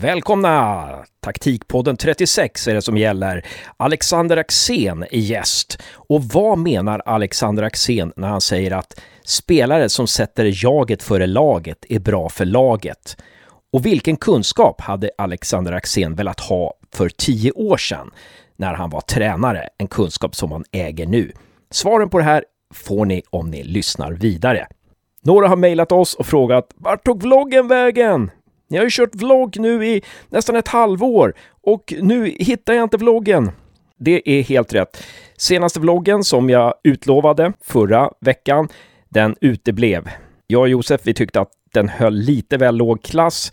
Välkomna! Taktikpodden 36 är det som gäller. Alexander Axén är gäst. Och vad menar Alexander Axén när han säger att spelare som sätter jaget före laget är bra för laget? Och vilken kunskap hade Alexander Axén velat ha för tio år sedan när han var tränare? En kunskap som han äger nu. Svaren på det här får ni om ni lyssnar vidare. Några har mejlat oss och frågat vart tog vloggen vägen? Ni har ju kört vlogg nu i nästan ett halvår och nu hittar jag inte vloggen. Det är helt rätt. Senaste vloggen som jag utlovade förra veckan, den uteblev. Jag och Josef, vi tyckte att den höll lite väl låg klass.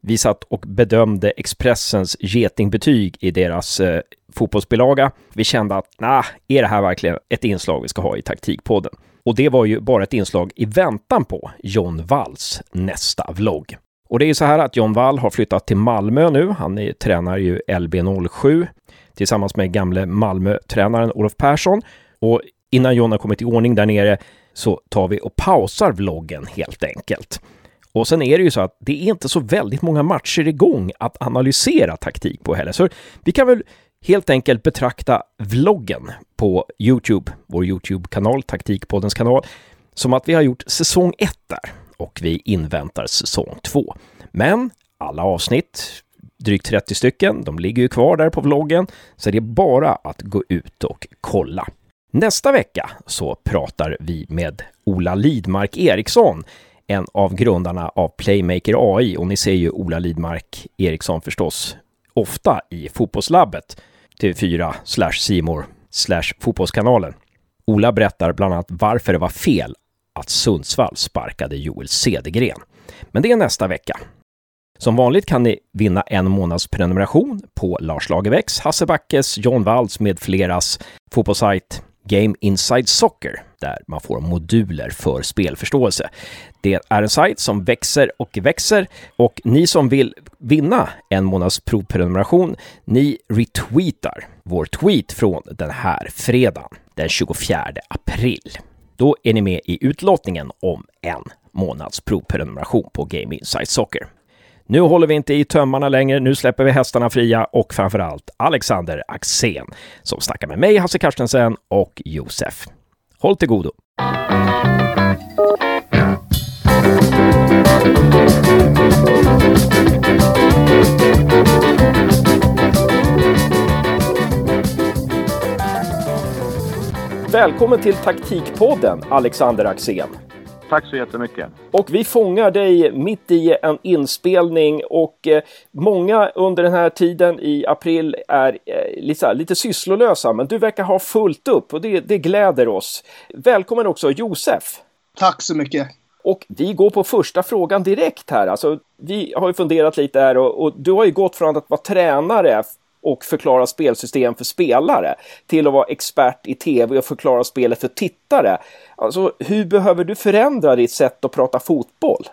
Vi satt och bedömde Expressens getingbetyg i deras eh, fotbollsbilaga. Vi kände att, nah, är det här verkligen ett inslag vi ska ha i taktikpodden? Och det var ju bara ett inslag i väntan på John Walls nästa vlogg. Och det är ju så här att John Wall har flyttat till Malmö nu. Han är, tränar ju LB07 tillsammans med gamle Malmö-tränaren Olof Persson. Och innan John har kommit i ordning där nere så tar vi och pausar vloggen helt enkelt. Och sen är det ju så att det är inte så väldigt många matcher igång att analysera taktik på heller. Så vi kan väl helt enkelt betrakta vloggen på Youtube, vår Youtube-kanal, Taktikpoddens kanal, som att vi har gjort säsong 1 där och vi inväntar säsong 2. Men alla avsnitt, drygt 30 stycken, de ligger ju kvar där på vloggen, så det är bara att gå ut och kolla. Nästa vecka så pratar vi med Ola Lidmark Eriksson, en av grundarna av Playmaker AI och ni ser ju Ola Lidmark Eriksson förstås ofta i Fotbollslabbet, TV4 slash Simor slash Fotbollskanalen. Ola berättar bland annat varför det var fel att Sundsvall sparkade Joel Cedergren. Men det är nästa vecka. Som vanligt kan ni vinna en månads prenumeration på Lars Lagerbäcks, Hasse Backes, John Walls med fleras fotbollssajt Game Inside Soccer, där man får moduler för spelförståelse. Det är en sajt som växer och växer och ni som vill vinna en månads provprenumeration, ni retweetar vår tweet från den här fredagen, den 24 april. Då är ni med i utlottningen om en månads provprenumeration på Game Insight Soccer. Nu håller vi inte i tömmarna längre, nu släpper vi hästarna fria och framförallt Alexander Axén som snackar med mig, Hasse Carstensen och Josef. Håll till godo! Välkommen till Taktikpodden, Alexander Axén. Tack så jättemycket. Och vi fångar dig mitt i en inspelning och eh, många under den här tiden i april är eh, lite, lite sysslolösa, men du verkar ha fullt upp och det, det gläder oss. Välkommen också Josef. Tack så mycket. Och vi går på första frågan direkt här. Alltså, vi har ju funderat lite här och, och du har ju gått från att vara tränare och förklara spelsystem för spelare till att vara expert i tv och förklara spelet för tittare. Alltså, hur behöver du förändra ditt sätt att prata fotboll?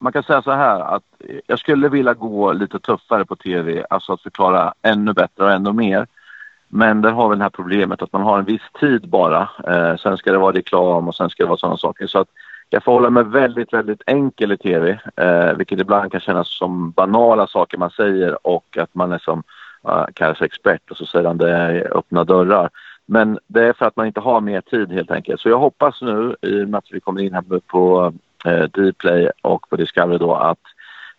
Man kan säga så här att jag skulle vilja gå lite tuffare på tv, alltså att förklara ännu bättre och ännu mer. Men där har vi det här problemet att man har en viss tid bara. Eh, sen ska det vara reklam och sen ska det vara sådana saker. Så att jag får hålla mig väldigt, väldigt enkel i tv, eh, vilket ibland kan kännas som banala saker man säger och att man är som uh, kallas expert och så säger han det är öppna dörrar. Men det är för att man inte har mer tid helt enkelt. Så jag hoppas nu i och med att vi kommer in här på eh, Dplay och på Discovery då att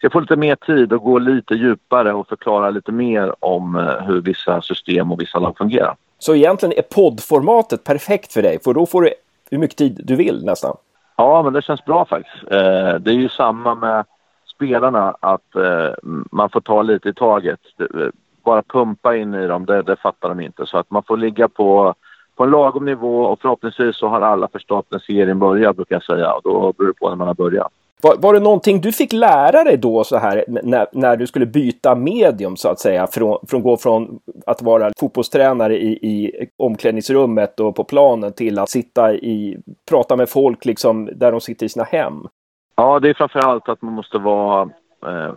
jag får lite mer tid och gå lite djupare och förklara lite mer om eh, hur vissa system och vissa lag fungerar. Så egentligen är poddformatet perfekt för dig? För då får du hur mycket tid du vill nästan? Ja, men det känns bra faktiskt. Eh, det är ju samma med spelarna att eh, man får ta lite i taget bara pumpa in i dem, det, det fattar de inte. Så att man får ligga på, på en lagom nivå och förhoppningsvis så har alla förstått när serien börjar, brukar jag säga. Och då beror det på när man har börjat. Var, var det någonting du fick lära dig då så här när, när du skulle byta medium så att säga? Från, från gå från att vara fotbollstränare i, i omklädningsrummet och på planen till att sitta i, prata med folk liksom där de sitter i sina hem? Ja, det är framför allt att man måste vara eh,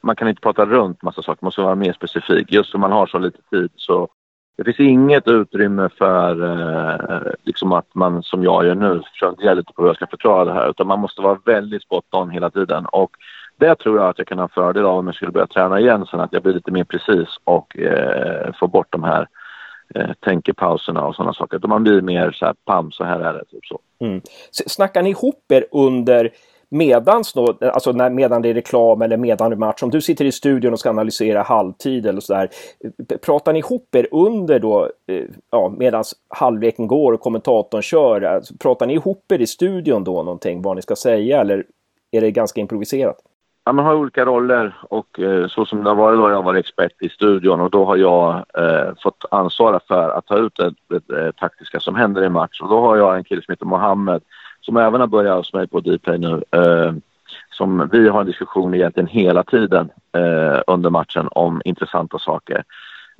man kan inte prata runt massa saker, man måste vara mer specifik. Just för man har så lite tid så det finns inget utrymme för eh, liksom att man som jag gör nu funderar lite på hur jag ska förklara det här utan man måste vara väldigt spot on hela tiden och det tror jag att jag kan ha fördel av om jag skulle börja träna igen sen, att jag blir lite mer precis och eh, får bort de här eh, tänkepauserna och sådana saker. Då man blir mer så här, pam, så här är det. Typ så. Mm. Snackar ni ihop er under medans då, alltså när, medan det är reklam eller medan det är match, om du sitter i studion och ska analysera halvtid eller sådär, pratar ni ihop er under då, eh, ja, medan halvleken går och kommentatorn kör, alltså, pratar ni ihop er i studion då någonting, vad ni ska säga eller är det ganska improviserat? Ja, man har olika roller och eh, så som det har varit då har jag varit expert i studion och då har jag eh, fått ansvara för att ta ut det, det, det, eh, taktiska som händer i match och då har jag en kille som heter Mohammed som även har börjat hos mig på Dplay nu. Eh, som vi har en diskussion egentligen hela tiden eh, under matchen om intressanta saker.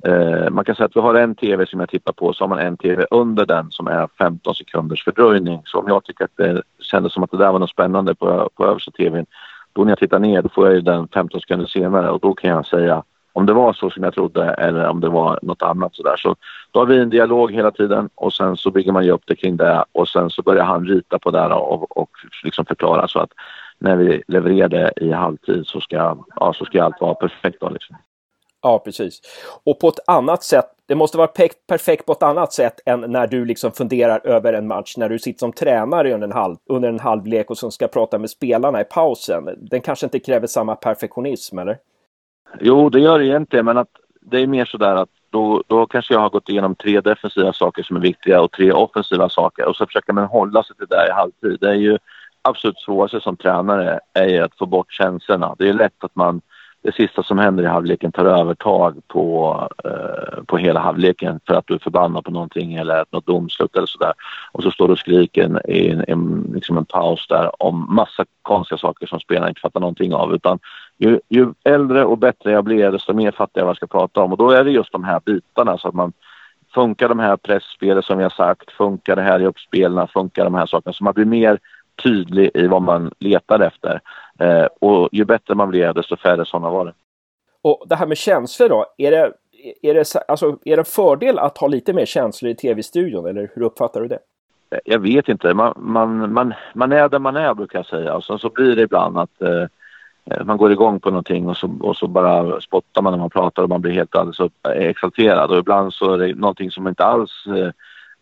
Eh, man kan säga att vi har en TV som jag tittar på, så har man en TV under den som är 15 sekunders fördröjning. Så om jag tycker att det kändes som att det där var något spännande på, på översta TVn, då när jag tittar ner då får jag ju den 15 sekunder senare och då kan jag säga om det var så som jag trodde eller om det var något annat sådär. Så då har vi en dialog hela tiden och sen så bygger man ju upp det kring det och sen så börjar han rita på det och, och liksom förklara så att när vi levererar det i halvtid så ska, ja, så ska allt vara perfekt då liksom. Ja, precis. Och på ett annat sätt, det måste vara perfekt på ett annat sätt än när du liksom funderar över en match, när du sitter som tränare under en, halv, under en halvlek och som ska prata med spelarna i pausen. Den kanske inte kräver samma perfektionism, eller? Jo, det gör det egentligen, men att det är mer sådär att då, då kanske jag har gått igenom tre defensiva saker som är viktiga och tre offensiva saker och så försöker man hålla sig till det i halvtid. Det är ju absolut svåraste som tränare är ju att få bort känslorna. Det är lätt att man det sista som händer i halvleken tar övertag på, eh, på hela halvleken för att du är förbannad på någonting eller något domslut eller sådär. Och så står du och skriker i en, en, liksom en paus där om massa konstiga saker som spelarna inte fattar någonting av. Utan ju, ju äldre och bättre jag blir desto mer fattar jag vad jag ska prata om. Och då är det just de här bitarna så att man funkar de här pressspelet som vi har sagt, funkar det här i uppspelen, funkar de här sakerna. Så man blir mer tydlig i vad man letar efter. Eh, och ju bättre man blir, desto färre sådana var det. Och det här med känslor då, är det, är det, alltså, är det en fördel att ha lite mer känslor i tv-studion eller hur uppfattar du det? Eh, jag vet inte. Man, man, man, man är där man är brukar jag säga. Och sen så blir det ibland att eh, Eh, man går igång på någonting och så, och så bara spottar man när man pratar och man blir helt alldeles upp, eh, exalterad. Och ibland så är det någonting som inte alls eh,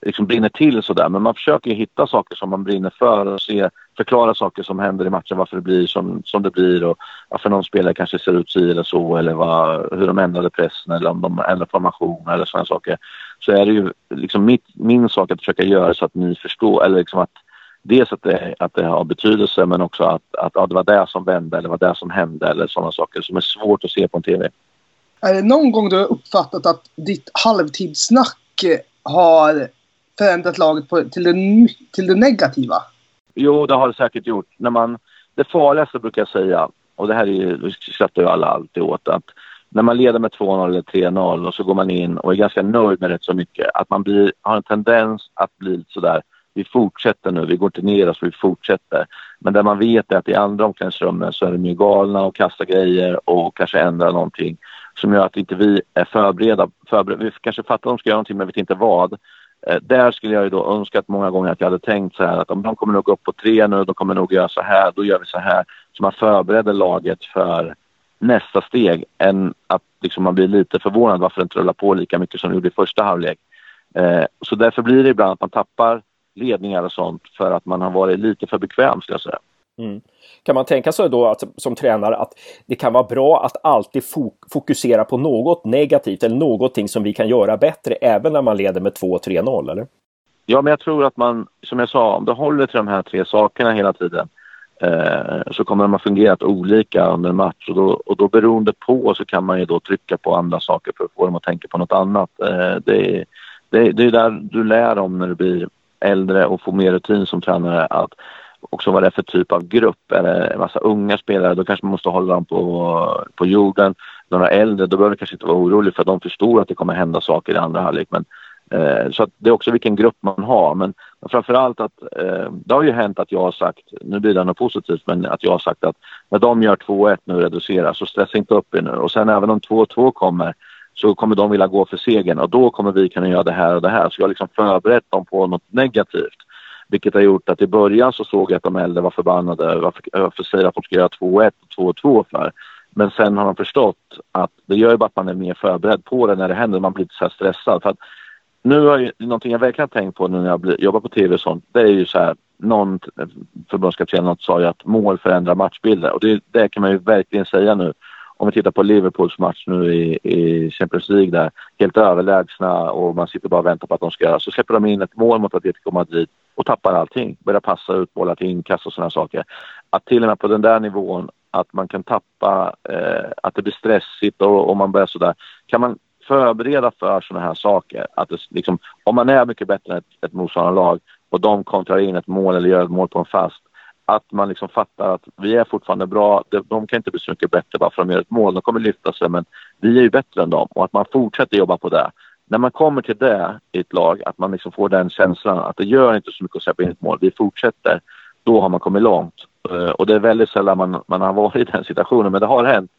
liksom brinner till sådär. Men man försöker hitta saker som man brinner för och se, förklara saker som händer i matchen, varför det blir som, som det blir och varför någon spelare kanske ser ut si eller så eller vad, hur de ändrade pressen eller om de ändrade formation eller sådana saker. Så är det ju liksom mitt, min sak att försöka göra så att ni förstår, eller liksom att dels att det, att det har betydelse men också att, att ja, det var det som vände eller det var det som hände eller sådana saker som är svårt att se på en TV. Är det någon gång du har uppfattat att ditt halvtidssnack har förändrat laget på, till, det, till det negativa? Jo, det har det säkert gjort. När man, det farligaste brukar jag säga, och det här är ju, skrattar ju alla alltid åt, att när man leder med 2-0 eller 3-0 och så går man in och är ganska nöjd med rätt så mycket, att man blir, har en tendens att bli sådär, vi fortsätter nu, vi går inte ner oss, vi fortsätter. Men där man vet är att i andra omklädningsrummen så är de ju galna och kastar grejer och kanske ändrar någonting som gör att inte vi är förberedda. förberedda. Vi kanske fattar att de ska göra någonting men vet inte vad. Eh, där skulle jag ju då önskat många gånger att jag hade tänkt så här att om de kommer nog upp på tre nu, de kommer nog göra så här, då gör vi så här. Så man förbereder laget för nästa steg än att liksom man blir lite förvånad varför det inte rullar på lika mycket som det gjorde i första halvlek. Eh, så därför blir det ibland att man tappar ledningar och sånt för att man har varit lite för bekväm skulle jag säga. Mm. Kan man tänka sig då att, som tränare att det kan vara bra att alltid fokusera på något negativt eller någonting som vi kan göra bättre även när man leder med 2-3-0 eller? Ja, men jag tror att man, som jag sa, om du håller till de här tre sakerna hela tiden eh, så kommer de att fungera olika under en match och då, och då beroende på så kan man ju då trycka på andra saker för att få dem att tänka på något annat. Eh, det, det, det är där du lär om när du blir äldre och få mer rutin som tränare att också vad det är för typ av grupp. Är det en massa unga spelare då kanske man måste hålla dem på, på jorden. Några äldre då behöver du kanske inte vara orolig för de förstår att det kommer hända saker i andra halvlek. Men, eh, så det är också vilken grupp man har. Men, men framförallt att eh, det har ju hänt att jag har sagt, nu blir det något positivt, men att jag har sagt att när de gör 2-1 nu och reducerar så stressa inte upp er nu. Och sen även om 2-2 kommer så kommer de vilja gå för segern och då kommer vi kunna göra det här och det här. Så jag har liksom förberett dem på något negativt. Vilket har gjort att i början så såg jag att de äldre var förbannade. Varför, varför säger att de ska göra 2-1 och 2-2 för? Men sen har de förstått att det gör ju bara att man är mer förberedd på det när det händer. Man blir inte så här stressad. För att nu har ju, någonting jag verkligen har tänkt på nu när jag jobbar på tv och sånt. Det är ju så här, någon förbundskapten sa ju att mål förändrar matchbilder. Och det, det kan man ju verkligen säga nu om vi tittar på Liverpools match nu i, i Champions League där, helt överlägsna och man sitter bara och väntar på att de ska göra. Så släpper de in ett mål mot Atletico Madrid och tappar allting. Börjar passa ut bollar till inkast och sådana saker. Att till och med på den där nivån att man kan tappa, eh, att det blir stressigt och, och man börjar sådär. Kan man förbereda för sådana här saker, att det, liksom, om man är mycket bättre än ett, ett motståndande lag och de kontrar in ett mål eller gör ett mål på en fast, att man liksom fattar att vi är fortfarande bra. De kan inte bli så mycket bättre bara för att de gör ett mål. De kommer lyfta sig, men vi är ju bättre än dem och att man fortsätter jobba på det. När man kommer till det i ett lag, att man liksom får den känslan att det gör inte så mycket att släppa in ett mål. Vi fortsätter. Då har man kommit långt. Eh, och det är väldigt sällan man, man har varit i den situationen, men det har hänt.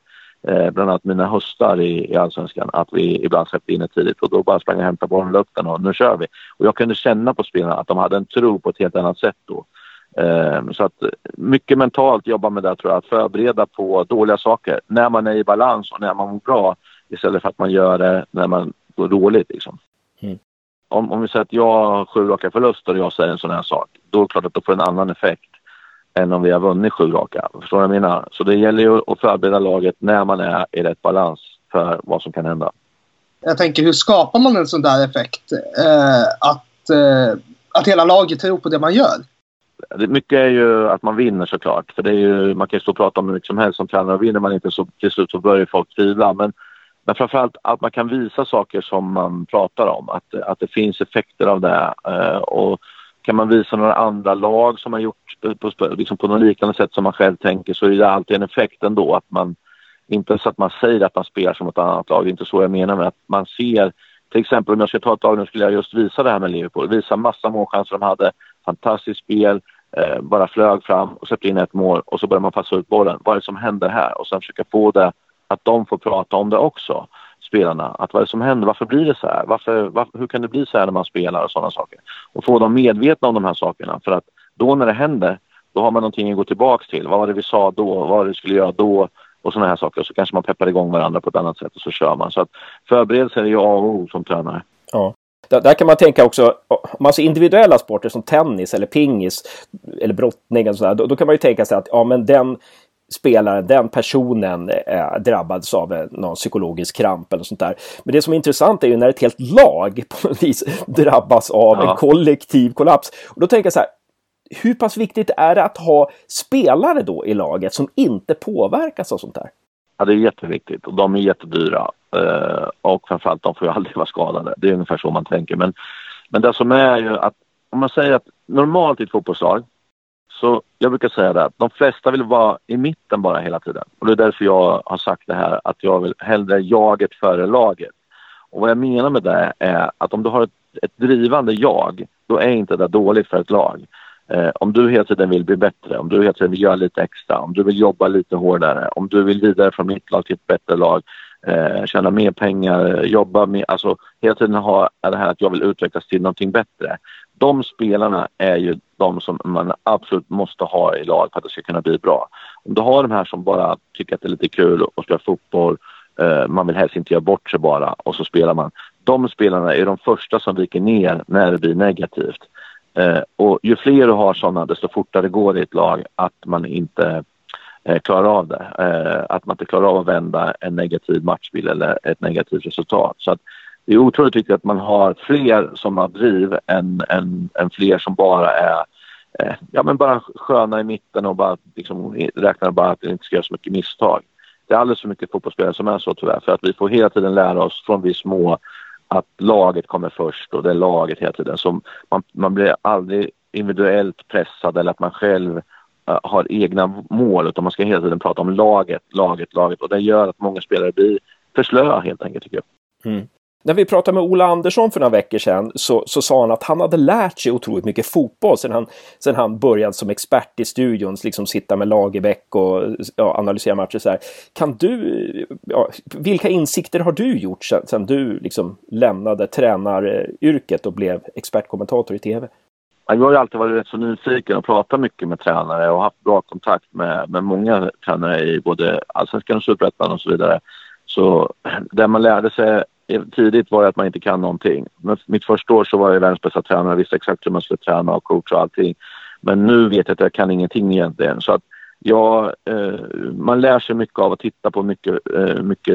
Eh, bland annat mina höstar i, i Allsvenskan, att vi ibland släppte in det tidigt och då bara sprang jag och hämtade bollen upp den och nu kör vi. Och jag kunde känna på spelarna att de hade en tro på ett helt annat sätt då. Ehm, så att mycket mentalt jobba med det tror jag, att förbereda på dåliga saker när man är i balans och när man mår bra istället för att man gör det när man går dåligt liksom. Mm. Om, om vi säger att jag har sju raka förluster och jag säger en sån här sak, då är det klart att det får en annan effekt än om vi har vunnit sju raka. Förstår du vad jag menar? Så det gäller ju att förbereda laget när man är i rätt balans för vad som kan hända. Jag tänker, hur skapar man en sån där effekt? Eh, att, eh, att hela laget tror på det man gör? Mycket är ju att man vinner såklart. För det är ju, man kan ju stå och prata om hur mycket som helst som tränare. Och vinner man inte så till slut så börjar folk tvivla. Men, men framförallt att man kan visa saker som man pratar om. Att, att det finns effekter av det. Eh, och kan man visa några andra lag som har gjort på, på, liksom på något liknande sätt som man själv tänker så är det alltid en effekt ändå. Att man, inte så att man säger att man spelar som ett annat lag. Det är inte så jag menar med att man ser till exempel om jag ska ta ett lag nu skulle jag just visa det här med Liverpool. Visa massa målchanser de hade fantastiskt spel, eh, bara flög fram och släppte in ett mål och så börjar man passa ut bollen. Vad är det som händer här? Och sen försöka få det att de får prata om det också, spelarna. Att vad är det som händer? Varför blir det så här? Varför, varför, hur kan det bli så här när man spelar och sådana saker? Och få dem medvetna om de här sakerna. För att då när det händer, då har man någonting att gå tillbaks till. Vad var det vi sa då? Vad var det vi skulle göra då? Och sådana här saker. Så kanske man peppar igång varandra på ett annat sätt och så kör man. Så att förberedelser är ju A och O som tränare. Där, där, kan man tänka också, om man ser individuella sporter som tennis eller pingis eller brottning och sådär, då, då, kan man ju tänka sig att ja, men den spelaren, den personen eh, drabbades av eh, någon psykologisk kramp eller sånt där. Men det som är intressant är ju när ett helt lag på något vis drabbas av ja. en kollektiv kollaps. Och då tänker jag så här, hur pass viktigt är det att ha spelare då i laget som inte påverkas av sånt där? Ja, det är jätteviktigt och de är jättedyra. Eh, och framförallt de får ju aldrig vara skadade. Det är ungefär så man tänker. Men, men det som är ju att om man säger att normalt i ett fotbollslag så jag brukar säga det att de flesta vill vara i mitten bara hela tiden. Och det är därför jag har sagt det här att jag vill hellre jaget före laget. Och vad jag menar med det är att om du har ett, ett drivande jag, då är inte det dåligt för ett lag. Eh, om du hela tiden vill bli bättre, om du hela tiden vill göra lite extra, om du vill jobba lite hårdare, om du vill vidare från mitt lag till ett bättre lag, eh, tjäna mer pengar, jobba mer, alltså hela tiden ha det här att jag vill utvecklas till någonting bättre. De spelarna är ju de som man absolut måste ha i lag för att det ska kunna bli bra. Om du har de här som bara tycker att det är lite kul att spela fotboll, eh, man vill helst inte göra bort sig bara och så spelar man. De spelarna är de första som viker ner när det blir negativt. Eh, och ju fler du har sådana, desto fortare går det i ett lag att man inte eh, klarar av det. Eh, att man inte klarar av att vända en negativ matchbild eller ett negativt resultat. Så att det är otroligt viktigt att man har fler som har driv än, än, än fler som bara är eh, ja, men bara sköna i mitten och bara liksom, räknar bara att det inte ska göra så mycket misstag. Det är alldeles för mycket fotbollsspelare som är så tyvärr för att vi får hela tiden lära oss från vi små att laget kommer först och det är laget hela tiden. Så man, man blir aldrig individuellt pressad eller att man själv uh, har egna mål utan man ska hela tiden prata om laget, laget, laget och det gör att många spelare blir för slöa helt enkelt tycker jag. Mm. När vi pratade med Ola Andersson för några veckor sedan så, så sa han att han hade lärt sig otroligt mycket fotboll sedan han, sedan han började som expert i studion, liksom sitta med Lagerbäck och ja, analysera matcher så här. Kan du, ja, vilka insikter har du gjort sedan, sedan du liksom lämnade tränaryrket och blev expertkommentator i tv? jag har ju alltid varit rätt så nyfiken och pratat mycket med tränare och haft bra kontakt med, med många tränare i både allsvenskan och superettan och så vidare. Så det man lärde sig tidigt var det att man inte kan någonting. Mitt första år så var jag världens bästa tränare, visste exakt hur man skulle träna och coacha och allting. Men nu vet jag att jag kan ingenting egentligen. Så att ja, eh, man lär sig mycket av att titta på mycket, eh, mycket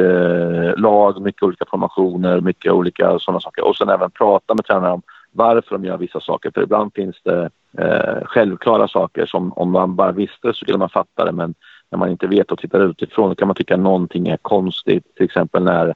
lag, mycket olika formationer, mycket olika sådana saker. Och sen även prata med tränare om varför de gör vissa saker. För ibland finns det eh, självklara saker som om man bara visste så skulle man fatta det. Men när man inte vet och tittar utifrån kan man tycka någonting är konstigt. Till exempel när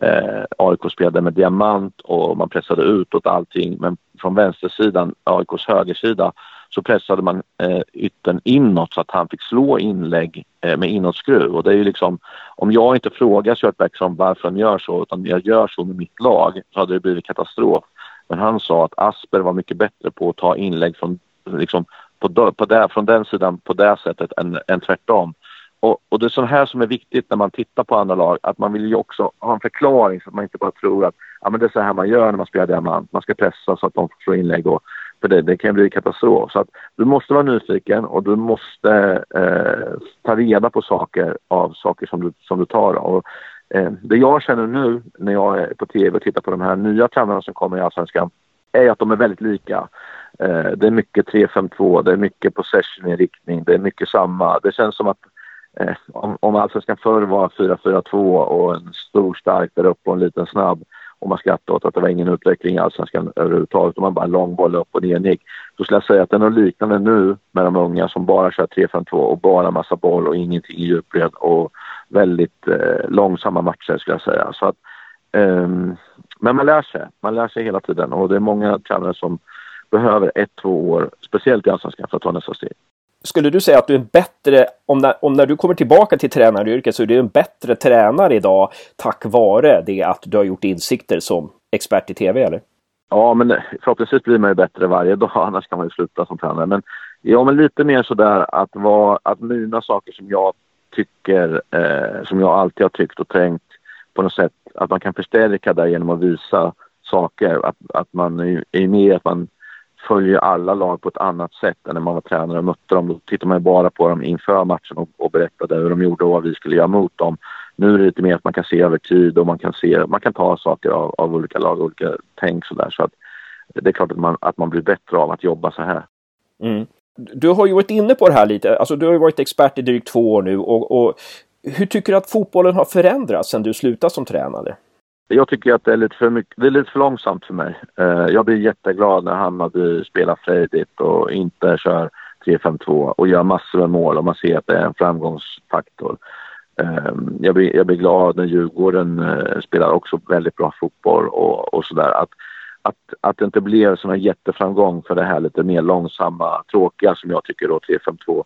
eh, AIK spelade med diamant och man pressade utåt allting. Men från vänstersidan, AIKs högersida, så pressade man eh, yttern inåt så att han fick slå inlägg eh, med inåtskruv. Och det är ju liksom, om jag inte frågar Kurt Bäckström varför han gör så, utan jag gör så med mitt lag, så hade det blivit katastrof. Men han sa att Asper var mycket bättre på att ta inlägg från, liksom, på, på där, från den sidan på det sättet än, än tvärtom. Och, och, det är sånt här som är viktigt när man tittar på andra lag, att man vill ju också ha en förklaring så att man inte bara tror att ja, men det är så här man gör när man spelar diamant. Man ska pressa så att de får slå inlägg och för det, det kan bli katastrof. Så att du måste vara nyfiken och du måste eh, ta reda på saker av saker som du, som du tar. Och, eh, det jag känner nu när jag är på tv och tittar på de här nya tränarna som kommer i Allsvenskan är att de är väldigt lika. Eh, det är mycket 3-5-2, det är mycket possession-inriktning, det är mycket samma. Det känns som att eh, om, om Allsvenskan förr var 4-4-2 och en stor stark där uppe och en liten snabb och man skrattade åt att det var ingen utveckling i Allsvenskan överhuvudtaget. Om man bara långboll upp och ner gick. Då skulle jag säga att det är något liknande nu med de unga som bara kör 3-5-2 och bara massa boll och ingenting i djupled och väldigt eh, långsamma matcher skulle jag säga. Så att, eh, men man lär sig. Man lär sig hela tiden och det är många tränare som behöver ett, två år, speciellt i Allsvenskan, för att ta nästa steg skulle du säga att du är en bättre, om när, om när du kommer tillbaka till tränaryrket så är du en bättre tränare idag tack vare det att du har gjort insikter som expert i tv eller? Ja, men förhoppningsvis blir man ju bättre varje dag, annars kan man ju sluta som tränare. Men ja, men lite mer sådär att, vara, att mina saker som jag tycker, eh, som jag alltid har tyckt och tänkt på något sätt, att man kan förstärka det genom att visa saker. Att, att man är, är med, att man följer alla lag på ett annat sätt än när man var tränare och mötte dem. Då tittar man bara på dem inför matchen och, och berättade hur de gjorde och vad vi skulle göra mot dem. Nu är det lite mer att man kan se över tid och man kan, se, man kan ta saker av, av olika lag, och olika tänk sådär. Så att det är klart att man, att man blir bättre av att jobba så här. Mm. Du har ju varit inne på det här lite, alltså du har ju varit expert i drygt två år nu och, och hur tycker du att fotbollen har förändrats sedan du slutade som tränare? Jag tycker att det är lite för, mycket, det är lite för långsamt för mig. Uh, jag blir jätteglad när Hammarby spelar frejdigt och inte kör 3-5-2 och gör massor med mål och man ser att det är en framgångsfaktor. Ehm, jag, blir, jag blir glad när Djurgården eh, spelar också väldigt bra fotboll och, och sådär. Att, att, att det inte blev sån här jätteframgång för det här lite mer långsamma, tråkiga som jag tycker då 3-5-2.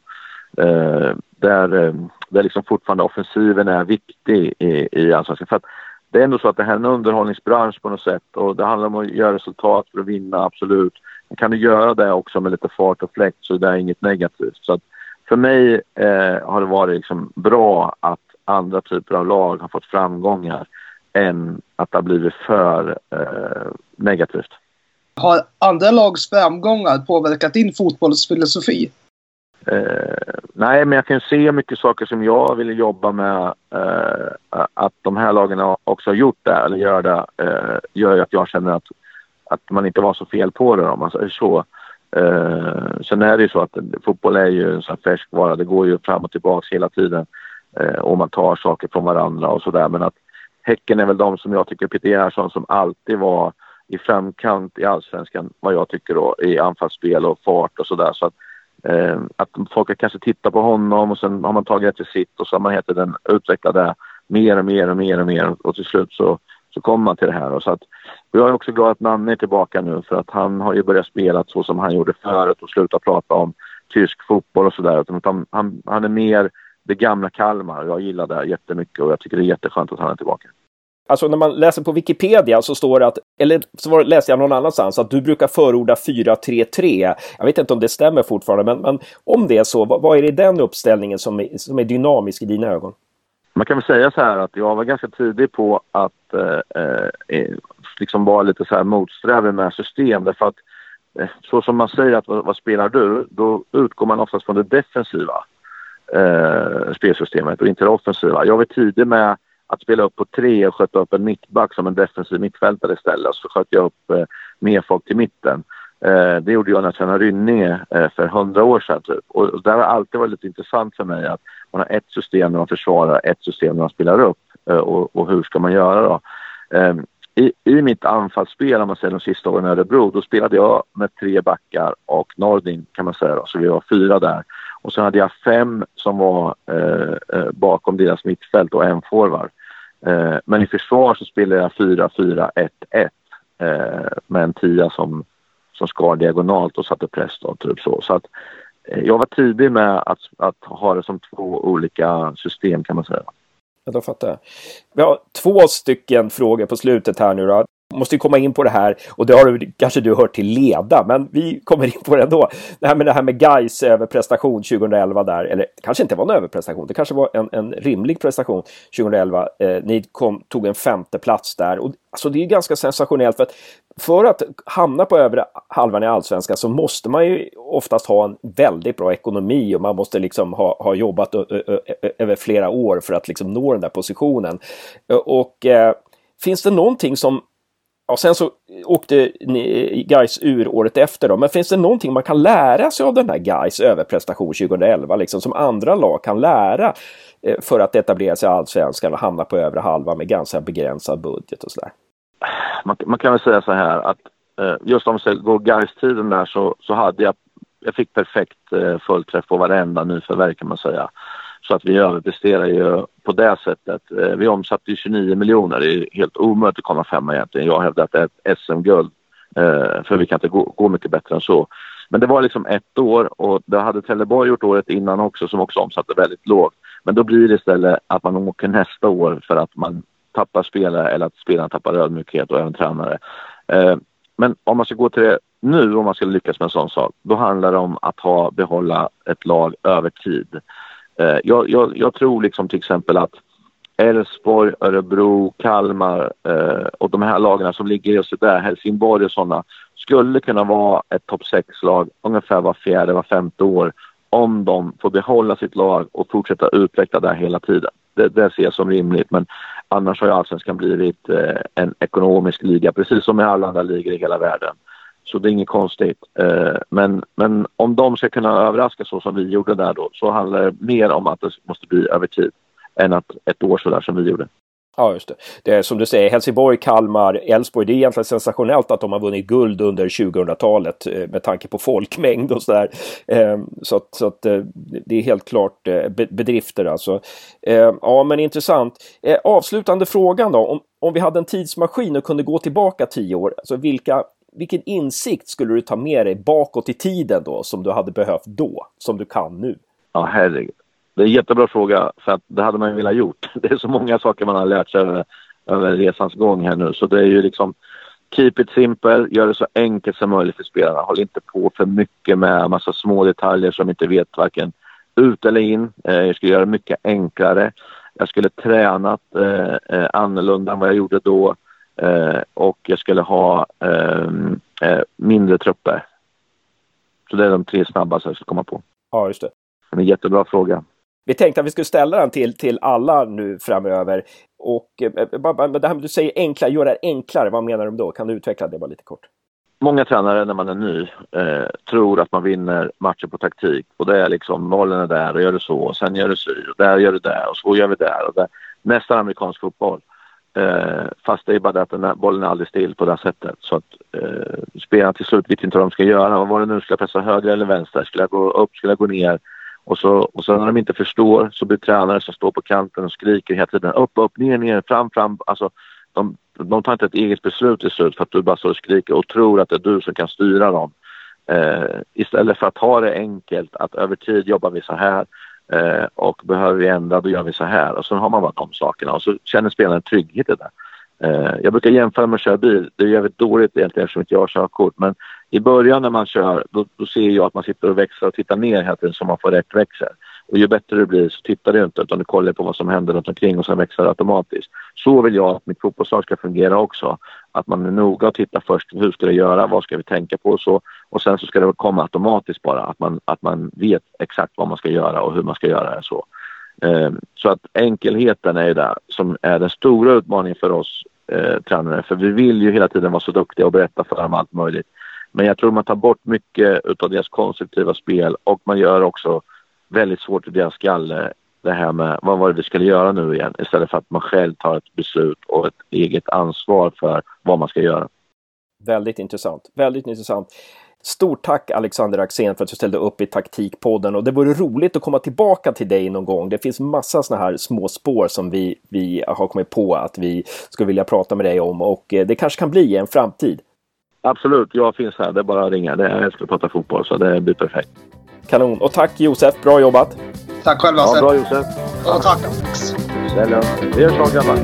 Eh, där, eh, där liksom fortfarande offensiven är viktig i, i Allsvenskan. För att det är ändå så att det här är en underhållningsbransch på något sätt och det handlar om att göra resultat för att vinna, absolut. Men kan du göra det också med lite fart och fläkt så är det inget negativt. Så att för mig eh, har det varit liksom bra att andra typer av lag har fått framgångar än att det har blivit för eh, negativt. Har andra lags framgångar påverkat din fotbollsfilosofi? Eh, nej, men jag kan se mycket saker som jag ville jobba med. Eh, att de här lagen också har gjort det, eller gör det, eh, gör ju att jag känner att, att man inte var så fel på det om man säger så. Eh, sen är det ju så att fotboll är ju en sån färskvara. Det går ju fram och tillbaka hela tiden. Eh, och man tar saker från varandra och sådär. Men att Häcken är väl de som jag tycker, Peter Gerhardsson, som alltid var i framkant i allsvenskan, vad jag tycker då, i anfallsspel och fart och sådär. Så att Eh, att folk kanske tittar på honom och sen har man tagit det till sitt och så har man heter den, utvecklat det mer och mer och mer och mer och till slut så, så kommer man till det här. Och så att, och jag är också glad att Nanne är tillbaka nu för att han har ju börjat spela så som han gjorde förut och slutat prata om tysk fotboll och sådär. Han, han, han är mer det gamla Kalmar. Jag gillar det jättemycket och jag tycker det är jätteskönt att han är tillbaka. Alltså när man läser på Wikipedia så står det att, eller så läste jag någon annanstans, att du brukar förorda 4-3-3. Jag vet inte om det stämmer fortfarande, men, men om det är så, vad, vad, är det i den uppställningen som är, som är dynamisk i dina ögon? Man kan väl säga så här att jag var ganska tidig på att eh, eh, eh liksom vara lite så här motsträvig med system därför att eh, så som man säger att vad, vad, spelar du? Då utgår man oftast från det defensiva eh, spelsystemet och inte det offensiva. Jag var tidig med att spela upp på tre och sköta upp en mittback som en defensiv mittfältare istället. Och så sköt jag upp eh, mer folk till mitten. Eh, det gjorde jag när jag tränade Rynninge eh, för hundra år sedan. Typ. Och det har alltid varit lite intressant för mig att man har ett system när man försvarar, ett system när man spelar upp. Eh, och, och, hur ska man göra då? Eh, i, I mitt anfallsspel, om man säger de sista åren i Örebro, då spelade jag med tre backar och Nordin kan man säga då, så vi var fyra där. Och sen hade jag fem som var eh, eh bakom deras mittfält och en forward. Eh, men i försvar så spelade jag 4-4-1-1 eh, med en tia som, som skar diagonalt och satte press då, typ så. så att, eh, jag var tidig med att, att ha det som två olika system kan man säga. Ja, då fattar jag. Vi har två stycken frågor på slutet här nu då måste ju komma in på det här och det har du, kanske du hört till leda, men vi kommer in på det ändå. Det här med det här med Gais överprestation 2011 där, eller kanske inte var en överprestation, det kanske var en, en rimlig prestation 2011. Eh, ni kom, tog en femte plats där och alltså det är ganska sensationellt för att för att hamna på övre halvan i allsvenskan så måste man ju oftast ha en väldigt bra ekonomi och man måste liksom ha, ha jobbat över flera år för att liksom nå den där positionen. Eh, och eh, finns det någonting som Ja, sen så åkte Gais ur året efter då. Men finns det någonting man kan lära sig av den här Gais överprestation 2011? Liksom, som andra lag kan lära eh, för att etablera sig i Allsvenskan och hamna på övre halvan med ganska begränsad budget och sådär? Man, man, kan väl säga så här att eh, just om vi går Gais-tiden där så, så hade jag, jag fick perfekt eh, fullträff på varenda nyförvärv kan man säga. Så att vi överpresterar ju på det sättet. Eh, vi omsatte ju 29 miljoner. Det är helt omöjligt att komma femma egentligen. Jag hävdar att det är ett SM-guld. Eh, för vi kan inte gå, gå mycket bättre än så. Men det var liksom ett år och det hade Trelleborg gjort året innan också som också omsatte väldigt lågt. Men då blir det istället att man åker nästa år för att man tappar spelare eller att spelarna tappar ödmjukhet och även tränare. Eh, men om man ska gå till det nu, om man ska lyckas med en sån sak, då handlar det om att ha, behålla ett lag över tid. Eh, jag, jag, jag, tror liksom till exempel att Elfsborg, Örebro, Kalmar eh, och de här lagarna som ligger just där, Helsingborg och sådana, skulle kunna vara ett topp 6-lag ungefär var fjärde, var femte år om de får behålla sitt lag och fortsätta utveckla det hela tiden. Det, det ser jag som rimligt men annars har ju allsvenskan blivit eh, en ekonomisk liga precis som i alla andra ligor i hela världen. Så det är inget konstigt. Eh, men, men om de ska kunna överraska så som vi gjorde där då så handlar det mer om att det måste bli över tid än att ett år sådär som vi gjorde. Ja, just det. det är som du säger, Helsingborg, Kalmar, Elfsborg. Det är egentligen sensationellt att de har vunnit guld under 2000-talet eh, med tanke på folkmängd och sådär. Eh, så att, så att det är helt klart bedrifter alltså. Ja, men intressant. Avslutande frågan då. Om, om vi hade en tidsmaskin och kunde gå tillbaka tio år, alltså vilka vilken insikt skulle du ta med dig bakåt i tiden då som du hade behövt då, som du kan nu? Ja, herregud. Det är en jättebra fråga för att det hade man ju velat gjort. Det är så många saker man har lärt sig över, över resans gång här nu så det är ju liksom Keep it simple, gör det så enkelt som möjligt för spelarna. Håll inte på för mycket med massa små detaljer som inte vet varken ut eller in. Eh, jag skulle göra det mycket enklare. Jag skulle tränat eh, eh annorlunda än vad jag gjorde då. Eh, och jag skulle ha ehm, eh, mindre trupper. Så det är de tre snabbaste jag ska komma på. Ja, just det. En jättebra fråga. Vi tänkte att vi skulle ställa den till, till alla nu framöver. Och eh, det här med du säger enkla, göra det enklare, vad menar du då? Kan du utveckla det bara lite kort? Många tränare när man är ny eh, tror att man vinner matcher på taktik och det är liksom bollen är där och gör det så och sen gör du så och där gör du det och så gör vi där och där. Nästan amerikansk fotboll. Eh, fast det är bara det att den här bollen är aldrig still på det sättet. Så att eh, spelarna till slut vet inte vad de ska göra. Vad var det nu? Ska jag pressa höger eller vänster? Ska jag gå upp? Ska jag gå ner? Och så, och sen när de inte förstår så blir tränare som står på kanten och skriker hela tiden upp, upp, ner, ner, fram, fram. Alltså, de, de tar inte ett eget beslut till slut för att du bara står och skriker och tror att det är du som kan styra dem. Eh, istället för att ha det enkelt, att över tid jobbar vi så här Eh, och behöver vi ändra, då gör vi så här. Och så har man bara de sakerna och så känner spelaren trygghet i det. Eh, jag brukar jämföra med att köra bil. Det är jävligt dåligt egentligen eftersom inte jag har körkort. Men i början när man kör, då, då, ser jag att man sitter och växlar och tittar ner hela tiden så man får rätt växel. Och ju bättre det blir så tittar du inte utan du kollar på vad som händer runt omkring och sen växer det automatiskt. Så vill jag att mitt fotbollslag ska fungera också. att man är noga och tittar först hur ska det göra, vad ska vi tänka på och så. Och sen så ska det komma automatiskt bara, att man, att man vet exakt vad man ska göra och hur man ska göra det. Så, ehm, så att enkelheten är ju det som är den stora utmaningen för oss eh, tränare. För vi vill ju hela tiden vara så duktiga och berätta för dem allt möjligt. Men jag tror man tar bort mycket av deras konstruktiva spel och man gör också väldigt svårt i deras skalle det här med vad var det vi skulle göra nu igen istället för att man själv tar ett beslut och ett eget ansvar för vad man ska göra. Väldigt intressant. Väldigt intressant. Stort tack Alexander Axén för att du ställde upp i Taktikpodden och det vore roligt att komma tillbaka till dig någon gång. Det finns massa sådana här små spår som vi, vi har kommit på att vi skulle vilja prata med dig om och eh, det kanske kan bli en framtid. Absolut, jag finns här. Det är bara att ringa. Jag älskar att prata fotboll så det blir perfekt. Kanon. Och tack Josef, bra jobbat! Tack själv Lasse! Ja, bra Josef! Och tack Alex! Det är lugnt. Vi hörs snart grabbar!